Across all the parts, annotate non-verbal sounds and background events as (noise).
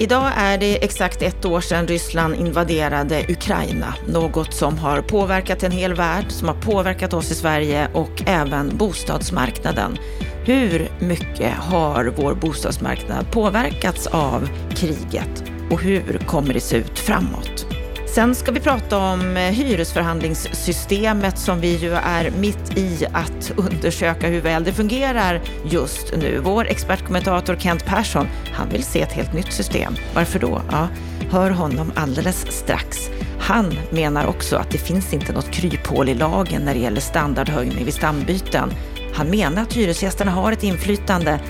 Idag är det exakt ett år sedan Ryssland invaderade Ukraina. Något som har påverkat en hel värld, som har påverkat oss i Sverige och även bostadsmarknaden. Hur mycket har vår bostadsmarknad påverkats av kriget och hur kommer det se ut framåt? Sen ska vi prata om eh, hyresförhandlingssystemet som vi ju är mitt i att undersöka hur väl det fungerar just nu. Vår expertkommentator Kent Persson, han vill se ett helt nytt system. Varför då? Ja, hör honom alldeles strax. Han menar också att det finns inte något kryphål i lagen när det gäller standardhöjning vid stambyten. Han menar att hyresgästerna har ett inflytande.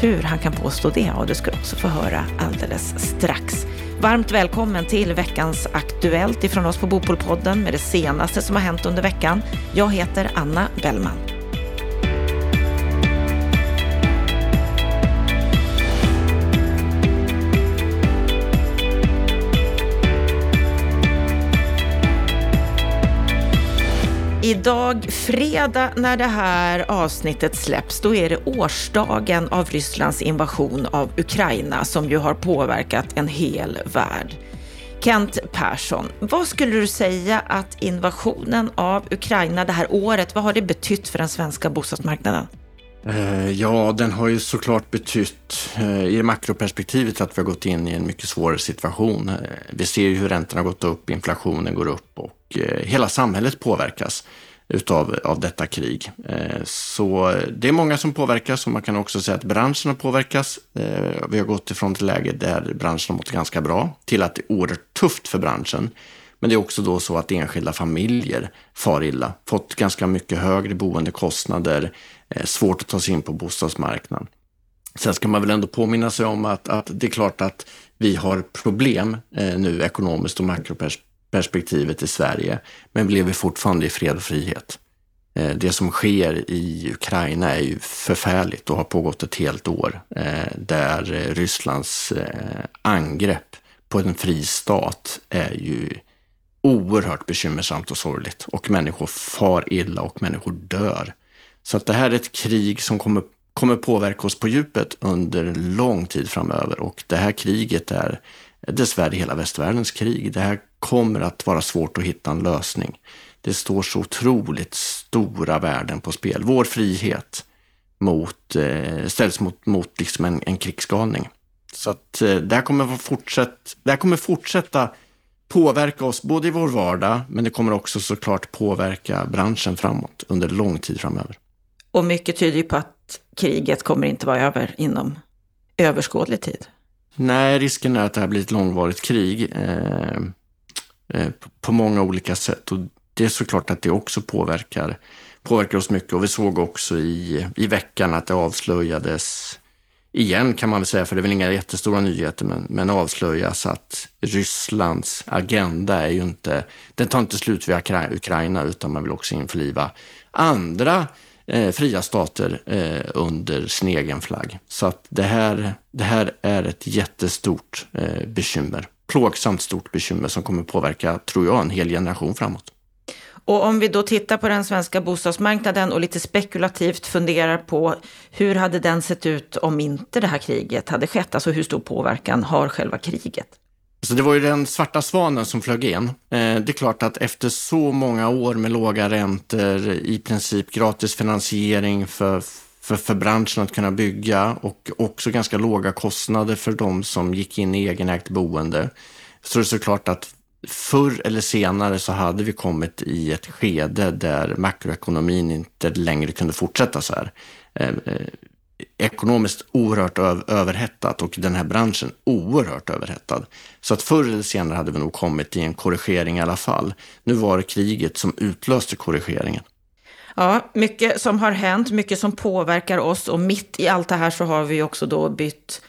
Hur han kan påstå det, ja, det ska du också få höra alldeles strax. Varmt välkommen till veckans Aktuellt ifrån oss på Bopolpodden med det senaste som har hänt under veckan. Jag heter Anna Bellman. Idag, fredag, när det här avsnittet släpps, då är det årsdagen av Rysslands invasion av Ukraina som ju har påverkat en hel värld. Kent Persson, vad skulle du säga att invasionen av Ukraina det här året, vad har det betytt för den svenska bostadsmarknaden? Eh, ja, den har ju såklart betytt eh, i det makroperspektivet att vi har gått in i en mycket svårare situation. Eh, vi ser ju hur räntorna har gått upp, inflationen går upp och hela samhället påverkas utav av detta krig. Så det är många som påverkas och man kan också säga att branschen har påverkats. Vi har gått ifrån ett läge där branschen har mått ganska bra till att det är oerhört tufft för branschen. Men det är också då så att enskilda familjer far illa, fått ganska mycket högre boendekostnader, Eh, svårt att ta sig in på bostadsmarknaden. Sen ska man väl ändå påminna sig om att, att det är klart att vi har problem eh, nu ekonomiskt och makroperspektivet i Sverige, men vi lever fortfarande i fred och frihet. Eh, det som sker i Ukraina är ju förfärligt och har pågått ett helt år där Rysslands angrepp på en fri stat är ju oerhört bekymmersamt och sorgligt och människor far illa och människor dör. Så att det här är ett krig som kommer, kommer påverka oss på djupet under lång tid framöver och det här kriget är dessvärre hela västvärldens krig. Det här kommer att vara svårt att hitta en lösning. Det står så otroligt stora värden på spel. Vår frihet mot, eh, ställs mot, mot liksom en, en krigsgalning. Så att eh, det, här kommer fortsätt, det här kommer fortsätta påverka oss både i vår vardag, men det kommer också såklart påverka branschen framåt under lång tid framöver. Och mycket tyder ju på att kriget kommer inte vara över inom överskådlig tid. Nej, risken är att det här blir ett långvarigt krig eh, eh, på många olika sätt. Och det är såklart att det också påverkar, påverkar oss mycket. Och vi såg också i, i veckan att det avslöjades igen kan man väl säga, för det är väl inga jättestora nyheter, men, men avslöjas att Rysslands agenda är ju inte, den tar inte slut vid Ukraina, utan man vill också införliva andra Eh, fria stater eh, under sin egen flagg. Så att det här, det här är ett jättestort eh, bekymmer. Plågsamt stort bekymmer som kommer påverka, tror jag, en hel generation framåt. Och om vi då tittar på den svenska bostadsmarknaden och lite spekulativt funderar på hur hade den sett ut om inte det här kriget hade skett? Alltså hur stor påverkan har själva kriget? Så det var ju den svarta svanen som flög in. Eh, det är klart att efter så många år med låga räntor, i princip gratis finansiering för, för, för branschen att kunna bygga och också ganska låga kostnader för de som gick in i egenägt boende. Så det är såklart att förr eller senare så hade vi kommit i ett skede där makroekonomin inte längre kunde fortsätta så här. Eh, eh, Ekonomiskt oerhört överhettat och den här branschen oerhört överhettad. Så att förr eller senare hade vi nog kommit i en korrigering i alla fall. Nu var det kriget som utlöste korrigeringen. Ja, mycket som har hänt, mycket som påverkar oss och mitt i allt det här så har vi också då bytt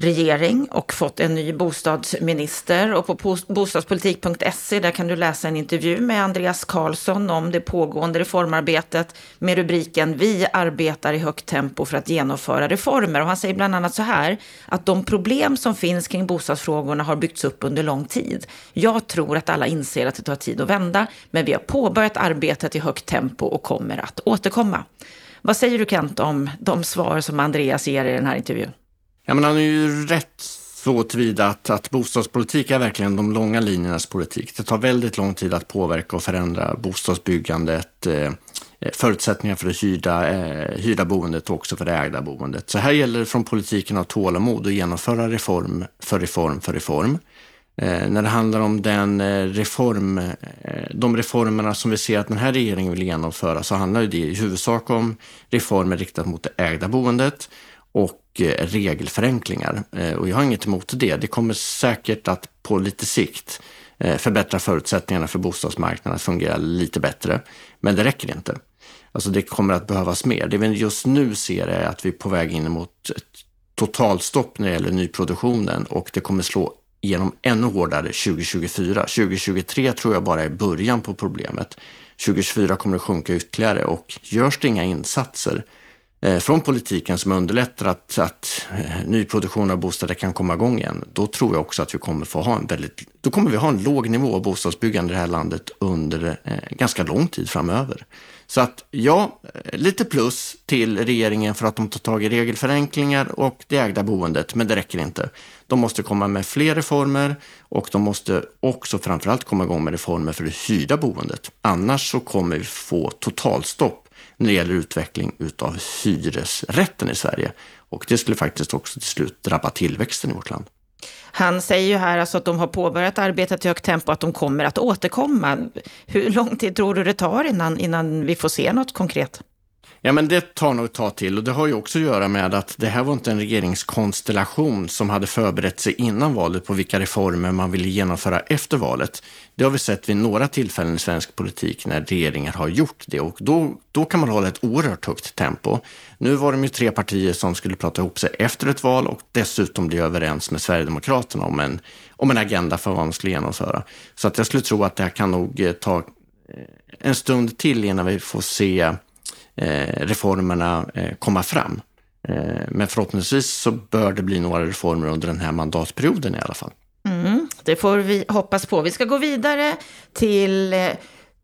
regering och fått en ny bostadsminister. Och på bostadspolitik.se där kan du läsa en intervju med Andreas Karlsson om det pågående reformarbetet med rubriken Vi arbetar i högt tempo för att genomföra reformer. Och han säger bland annat så här att de problem som finns kring bostadsfrågorna har byggts upp under lång tid. Jag tror att alla inser att det tar tid att vända, men vi har påbörjat arbetet i högt tempo och kommer att återkomma. Vad säger du Kent om de svar som Andreas ger i den här intervjun? Ja, men han är ju rätt så tillvida att, att bostadspolitik är verkligen de långa linjernas politik. Det tar väldigt lång tid att påverka och förändra bostadsbyggandet, eh, eh förutsättningar för det hyrda, eh, hyrda boendet och också för det ägda boendet. Så här gäller det från politiken att ha tålamod och genomföra reform för reform för reform. Eh, när det handlar om den eh, reform, eh, de reformerna som vi ser att den här regeringen vill genomföra så handlar det i huvudsak om reformer riktat mot det ägda boendet och eh, regelförenklingar. Eh, och jag har inget emot det. Det kommer säkert att på lite sikt eh, förbättra förutsättningarna för bostadsmarknaden att fungera lite bättre. Men det räcker inte. Alltså det kommer att behövas mer. Det vi just nu ser är att vi är på väg in mot ett totalstopp när det gäller nyproduktionen och det kommer slå igenom ännu hårdare 2024. 2023 tror jag bara är början på problemet. 2024 kommer det sjunka ytterligare och görs det inga insatser Eh, från politiken som underlättar att, att eh, nyproduktion av bostäder kan komma igång igen, då tror jag också att vi kommer få ha en väldigt, då kommer vi ha en låg nivå av bostadsbyggande i det här landet under eh, ganska lång tid framöver. Så att ja, eh, lite plus till regeringen för att de tar tag i regelförenklingar och det ägda boendet, men det räcker inte. De måste komma med fler reformer och de måste också framförallt komma igång med reformer för det hyrda boendet. Annars så kommer vi få totalstopp när det gäller utveckling utav hyresrätten i Sverige. Och det skulle faktiskt också till slut drabba tillväxten i vårt land. Han säger ju här alltså att de har påbörjat arbetet i högt tempo, att de kommer att återkomma. Hur lång tid tror du det tar innan, innan vi får se något konkret? Ja, men det tar nog ett tag till och det har ju också att göra med att det här var inte en regeringskonstellation som hade förberett sig innan valet på vilka reformer man ville genomföra efter valet. Det har vi sett vid några tillfällen i svensk politik när regeringar har gjort det och då, då kan man hålla ett oerhört högt tempo. Nu var de ju tre partier som skulle prata ihop sig efter ett val och dessutom bli överens med Sverigedemokraterna om en, om en agenda för vad man skulle genomföra. Så att jag skulle tro att det här kan nog eh, ta eh, en stund till innan vi får se Eh, reformerna eh, komma fram. Eh, men förhoppningsvis så bör det bli några reformer under den här mandatperioden i alla fall. Mm, det får vi hoppas på. Vi ska gå vidare till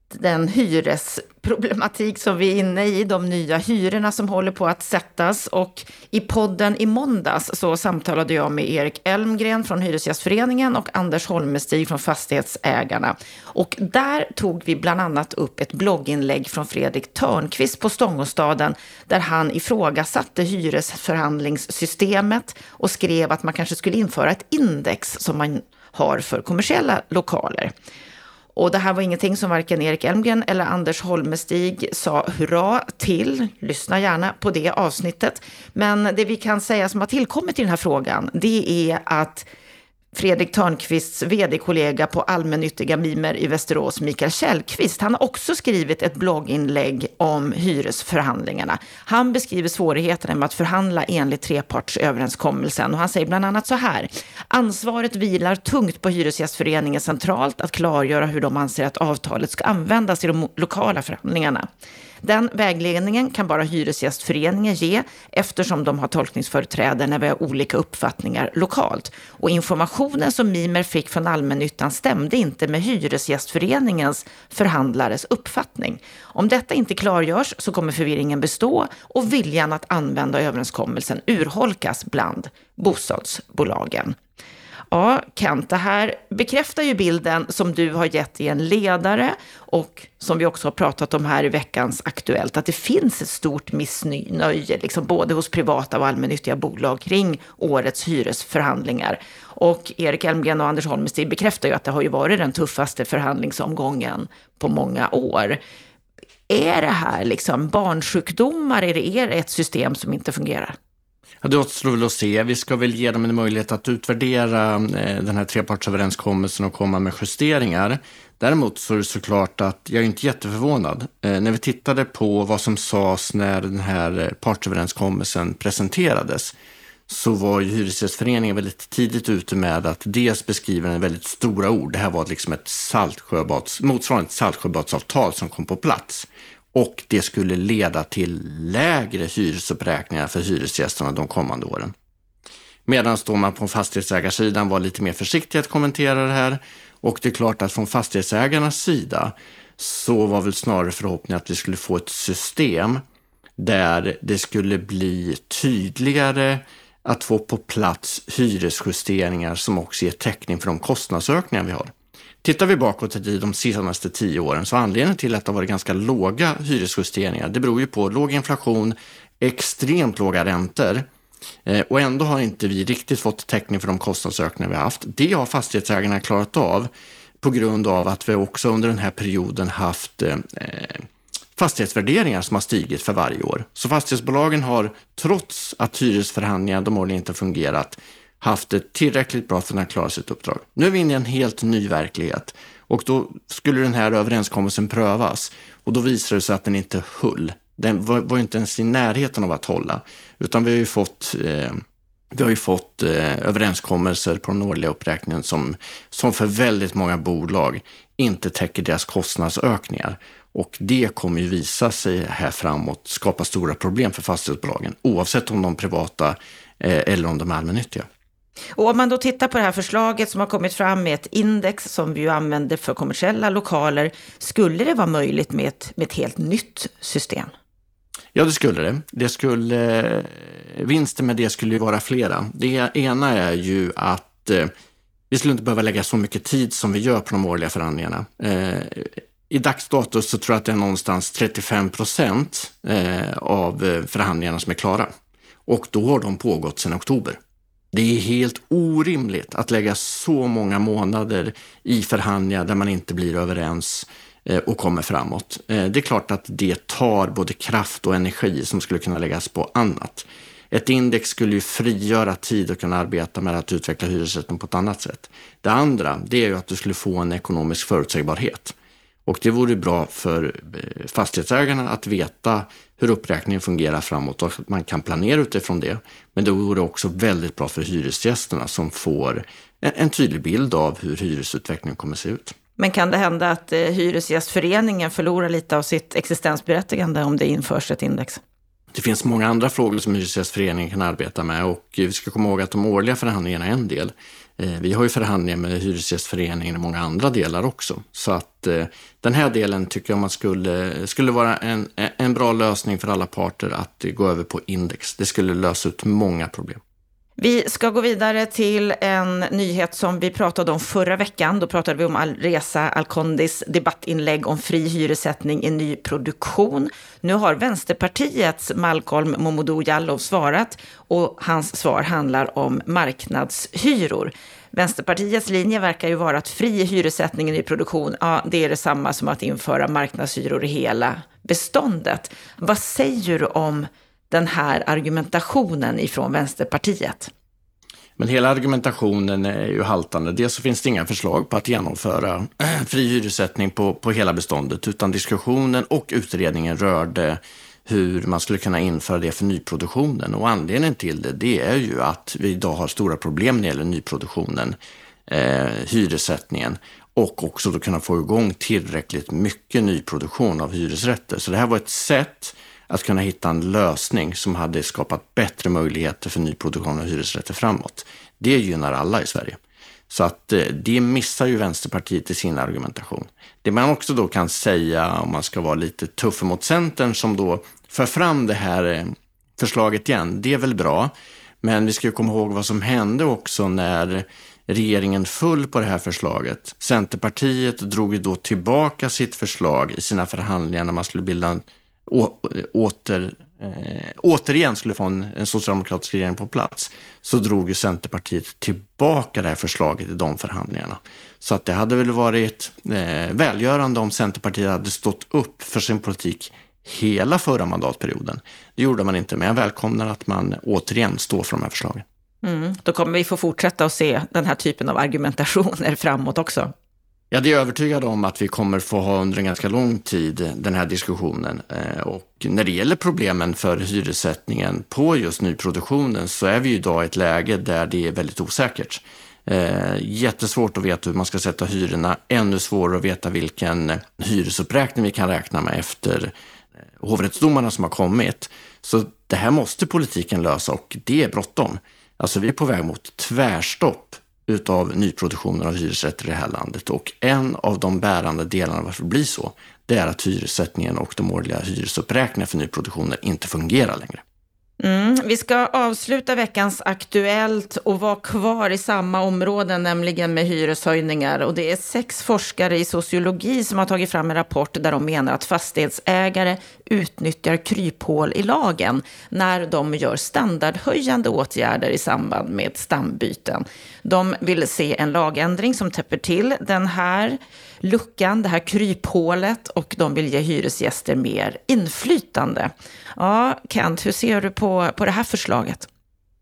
den hyresproblematik som vi är inne i, de nya hyrorna som håller på att sättas. Och i podden i måndags så samtalade jag med Erik Elmgren från Hyresgästföreningen och Anders Holmestig från Fastighetsägarna. Och där tog vi bland annat upp ett blogginlägg från Fredrik Törnqvist på Stångåstaden där han ifrågasatte hyresförhandlingssystemet och skrev att man kanske skulle införa ett index som man har för kommersiella lokaler. Och det här var ingenting som varken Erik Elmgren eller Anders Holmestig sa hurra till. Lyssna gärna på det avsnittet. Men det vi kan säga som har tillkommit i den här frågan, det är att Fredrik Törnqvists vd-kollega på allmännyttiga Mimer i Västerås, Mikael Källqvist, han har också skrivit ett blogginlägg om hyresförhandlingarna. Han beskriver svårigheterna med att förhandla enligt trepartsöverenskommelsen och han säger bland annat så här. Ansvaret vilar tungt på Hyresgästföreningen centralt att klargöra hur de anser att avtalet ska användas i de lokala förhandlingarna. Den vägledningen kan bara Hyresgästföreningen ge eftersom de har tolkningsföreträde när vi har olika uppfattningar lokalt. Och informationen som Mimer fick från allmännyttan stämde inte med Hyresgästföreningens förhandlares uppfattning. Om detta inte klargörs så kommer förvirringen bestå och viljan att använda överenskommelsen urholkas bland bostadsbolagen. Ja, Kent, det här bekräftar ju bilden som du har gett i en ledare och som vi också har pratat om här i veckans Aktuellt, att det finns ett stort missnöje, liksom både hos privata och allmännyttiga bolag kring årets hyresförhandlingar. Och Erik Elmgren och Anders Holmestig bekräftar ju att det har ju varit den tuffaste förhandlingsomgången på många år. Är det här liksom barnsjukdomar? Är det ett system som inte fungerar? Ja, det återstår väl att se. Vi ska väl ge dem en möjlighet att utvärdera eh, den här trepartsöverenskommelsen och komma med justeringar. Däremot så är det såklart att jag är inte jätteförvånad. Eh, när vi tittade på vad som sades när den här eh, partsöverenskommelsen presenterades så var ju Hyresgästföreningen väldigt tidigt ute med att dels beskriva den väldigt stora ord. Det här var liksom ett saltsjöbads, motsvarande ett saltsjöbadsavtal som kom på plats och det skulle leda till lägre hyresuppräkningar för hyresgästerna de kommande åren. Medan då man på fastighetsägarsidan var lite mer försiktig att kommentera det här och det är klart att från fastighetsägarnas sida så var väl snarare förhoppningen att vi skulle få ett system där det skulle bli tydligare att få på plats hyresjusteringar som också ger täckning för de kostnadsökningar vi har. Tittar vi bakåt i de senaste tio åren så anledningen till att det har varit ganska låga hyresjusteringar, det beror ju på låg inflation, extremt låga räntor eh, och ändå har inte vi riktigt fått täckning för de kostnadsökningar vi har haft. Det har fastighetsägarna klarat av på grund av att vi också under den här perioden haft eh, fastighetsvärderingar som har stigit för varje år. Så fastighetsbolagen har, trots att hyresförhandlingar de åren inte fungerat, haft det tillräckligt bra för att kunna klara sitt uppdrag. Nu är vi inne i en helt ny verklighet och då skulle den här överenskommelsen prövas och då visade det sig att den inte höll. Den var, var inte ens i närheten av att hålla, utan vi har ju fått eh, vi har ju fått eh, överenskommelser på den årliga uppräkningen som, som för väldigt många bolag inte täcker deras kostnadsökningar. Och det kommer ju visa sig här framåt skapa stora problem för fastighetsbolagen, oavsett om de är privata eh, eller om de är allmännyttiga. Och om man då tittar på det här förslaget som har kommit fram med ett index som vi ju använder för kommersiella lokaler, skulle det vara möjligt med ett, med ett helt nytt system? Ja, det skulle det. det skulle, vinsten med det skulle ju vara flera. Det ena är ju att eh, vi skulle inte behöva lägga så mycket tid som vi gör på de årliga förhandlingarna. Eh, I dagsstatus så tror jag att det är någonstans 35 procent eh, av eh, förhandlingarna som är klara. Och då har de pågått sedan oktober. Det är helt orimligt att lägga så många månader i förhandlingar där man inte blir överens eh, och kommer framåt. Eh, det är klart att det tar både kraft och energi som skulle kunna läggas på annat. Ett index skulle ju frigöra tid att kunna arbeta med att utveckla hyresrätten på ett annat sätt. Det andra, det är ju att du skulle få en ekonomisk förutsägbarhet. Och det vore bra för eh, fastighetsägarna att veta hur uppräkningen fungerar framåt och att man kan planera utifrån det. Men det vore också väldigt bra för hyresgästerna som får en, en tydlig bild av hur hyresutvecklingen kommer att se ut. Men kan det hända att eh, Hyresgästföreningen förlorar lite av sitt existensberättigande om det införs ett index? Det finns många andra frågor som Hyresgästföreningen kan arbeta med och vi ska komma ihåg att de årliga förhandlingarna är en del. Eh, vi har ju förhandlingar med Hyresgästföreningen i många andra delar också. Så att eh, den här delen tycker jag man skulle, skulle vara en, en bra lösning för alla parter att gå över på index. Det skulle lösa ut många problem. Vi ska gå vidare till en nyhet som vi pratade om förra veckan. Då pratade vi om Alresa Alkondis debattinlägg om fri hyressättning i nyproduktion. Nu har Vänsterpartiets Malcolm Momodou Jallow svarat och hans svar handlar om marknadshyror. Vänsterpartiets linje verkar ju vara att fri hyressättning i nyproduktion, ja, det är detsamma som att införa marknadshyror i hela beståndet. Vad säger du om den här argumentationen ifrån Vänsterpartiet? Men hela argumentationen är ju haltande. Dels så finns det inga förslag på att genomföra äh, fri hyressättning på, på hela beståndet, utan diskussionen och utredningen rörde hur man skulle kunna införa det för nyproduktionen. Och anledningen till det, det är ju att vi idag har stora problem när det gäller nyproduktionen, eh, hyressättningen och också då kunna få igång tillräckligt mycket nyproduktion av hyresrätter. Så det här var ett sätt att kunna hitta en lösning som hade skapat bättre möjligheter för nyproduktion av hyresrätter framåt. Det gynnar alla i Sverige. Så att eh, det missar ju Vänsterpartiet i sin argumentation. Det man också då kan säga, om man ska vara lite tuff mot Centern, som då för fram det här eh, förslaget igen, det är väl bra. Men vi ska ju komma ihåg vad som hände också när regeringen föll på det här förslaget. Centerpartiet drog ju då tillbaka sitt förslag i sina förhandlingar när man skulle bilda en åter, eh, återigen skulle få en, en socialdemokratisk regering på plats, så drog ju Centerpartiet tillbaka det här förslaget i de förhandlingarna. Så att det hade väl varit eh, välgörande om Centerpartiet hade stått upp för sin politik hela förra mandatperioden. Det gjorde man inte, men jag välkomnar att man återigen står för de här förslagen. Mm, då kommer vi få fortsätta att se den här typen av argumentationer (laughs) framåt också. Ja, det är övertygad om att vi kommer få ha under en ganska lång tid den här diskussionen. Eh, och när det gäller problemen för hyressättningen på just nyproduktionen så är vi idag i ett läge där det är väldigt osäkert. Eh, jättesvårt att veta hur man ska sätta hyrorna, ännu svårare att veta vilken hyresuppräkning vi kan räkna med efter eh, hovrättsdomarna som har kommit. Så det här måste politiken lösa och det är bråttom. Alltså vi är på väg mot tvärstopp utav nyproduktionen av hyresrätter i det här landet. Och en av de bärande delarna varför det blir så, det är att hyressättningen och de årliga hyresuppräkningarna för nyproduktionen inte fungerar längre. Mm, vi ska avsluta veckans Aktuellt och vara kvar i samma område, nämligen med hyreshöjningar. Och det är sex forskare i sociologi som har tagit fram en rapport där de menar att fastighetsägare utnyttjar kryphål i lagen när de gör standardhöjande åtgärder i samband med stambyten. De vill se en lagändring som täpper till den här luckan, det här kryphålet och de vill ge hyresgäster mer inflytande. Ja, Kent, hur ser du på, på det här förslaget?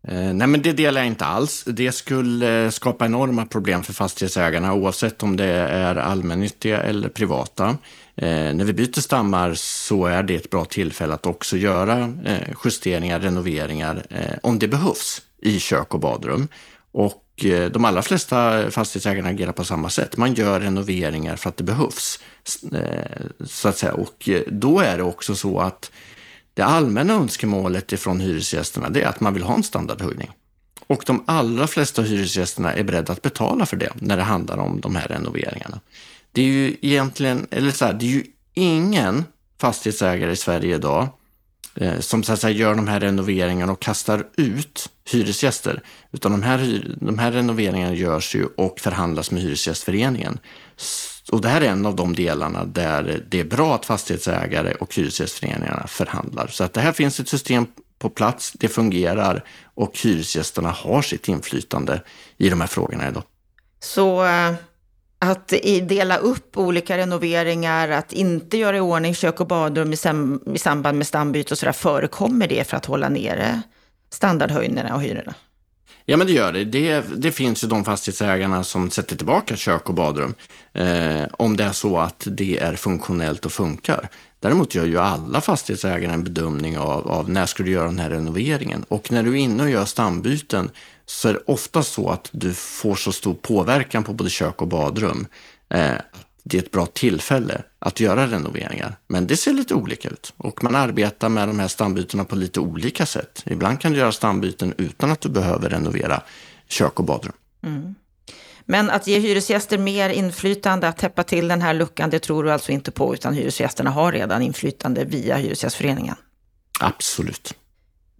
Eh, nej, men det delar jag inte alls. Det skulle eh, skapa enorma problem för fastighetsägarna oavsett om det är allmännyttiga eller privata. Eh, när vi byter stammar så är det ett bra tillfälle att också göra justeringar, renoveringar om det behövs i kök och badrum. Och Eh, de allra flesta fastighetsägarna agerar på samma sätt. Man gör renoveringar för att det behövs. Eh, så att säga. Och eh, då är det också så att det allmänna önskemålet från hyresgästerna det är att man vill ha en standardhöjning. Och de allra flesta hyresgästerna är beredda att betala för det när det handlar om de här renoveringarna. Det är ju egentligen, eller så här, det är ju ingen fastighetsägare i Sverige idag Eh, som så att säga, gör de här renoveringarna och kastar ut hyresgäster. Utan de här, de här renoveringarna görs ju och förhandlas med Hyresgästföreningen. Och det här är en av de delarna där det är bra att fastighetsägare och Hyresgästföreningarna förhandlar. Så att det här finns ett system på plats, det fungerar och hyresgästerna har sitt inflytande i de här frågorna idag. Så eh, att dela upp olika renoveringar, att inte göra i ordning kök och badrum i, samband med stambyte och sådär, förekommer det för att hålla nere standardhöjningarna och hyrorna? Ja, men det gör det. det. Det finns ju de fastighetsägarna som sätter tillbaka kök och badrum eh, om det är så att det är funktionellt och funkar. Däremot gör ju alla fastighetsägare en bedömning av, av när ska du göra den här renoveringen. Och när du är inne och gör stambyten så är det ofta så att du får så stor påverkan på både kök och badrum eh, det är ett bra tillfälle att göra renoveringar. Men det ser lite olika ut och man arbetar med de här stambytena på lite olika sätt. Ibland kan du göra stambyten utan att du behöver renovera kök och badrum. Mm. Men att ge hyresgäster mer inflytande, att täppa till den här luckan, det tror du alltså inte på, utan hyresgästerna har redan inflytande via Hyresgästföreningen? Absolut.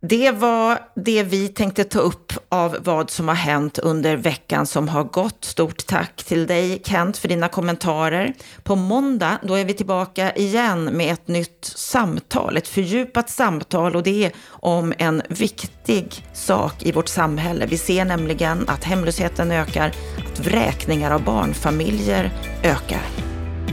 Det var det vi tänkte ta upp av vad som har hänt under veckan som har gått. Stort tack till dig Kent för dina kommentarer. På måndag då är vi tillbaka igen med ett nytt samtal, ett fördjupat samtal och det är om en viktig sak i vårt samhälle. Vi ser nämligen att hemlösheten ökar, att vräkningar av barnfamiljer ökar.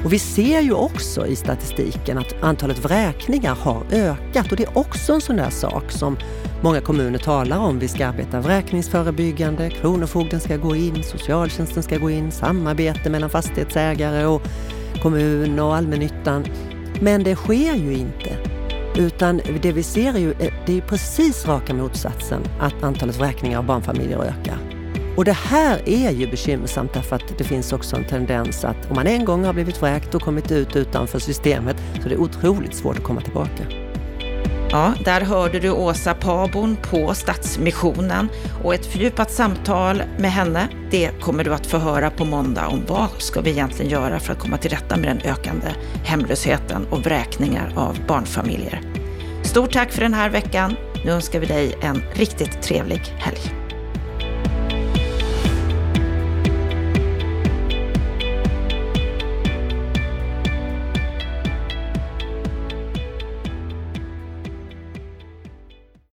Och vi ser ju också i statistiken att antalet vräkningar har ökat och det är också en sån där sak som många kommuner talar om. Vi ska arbeta vräkningsförebyggande, Kronofogden ska gå in, socialtjänsten ska gå in, samarbete mellan fastighetsägare och kommun och allmännyttan. Men det sker ju inte. Utan det vi ser är ju eh, det är precis raka motsatsen, att antalet vräkningar av barnfamiljer ökar. Och det här är ju bekymmersamt därför att det finns också en tendens att om man en gång har blivit vräkt och kommit ut utanför systemet så är det otroligt svårt att komma tillbaka. Ja, där hörde du Åsa Pabon på Stadsmissionen och ett fördjupat samtal med henne, det kommer du att få höra på måndag om vad ska vi egentligen göra för att komma till rätta med den ökande hemlösheten och vräkningar av barnfamiljer. Stort tack för den här veckan. Nu önskar vi dig en riktigt trevlig helg.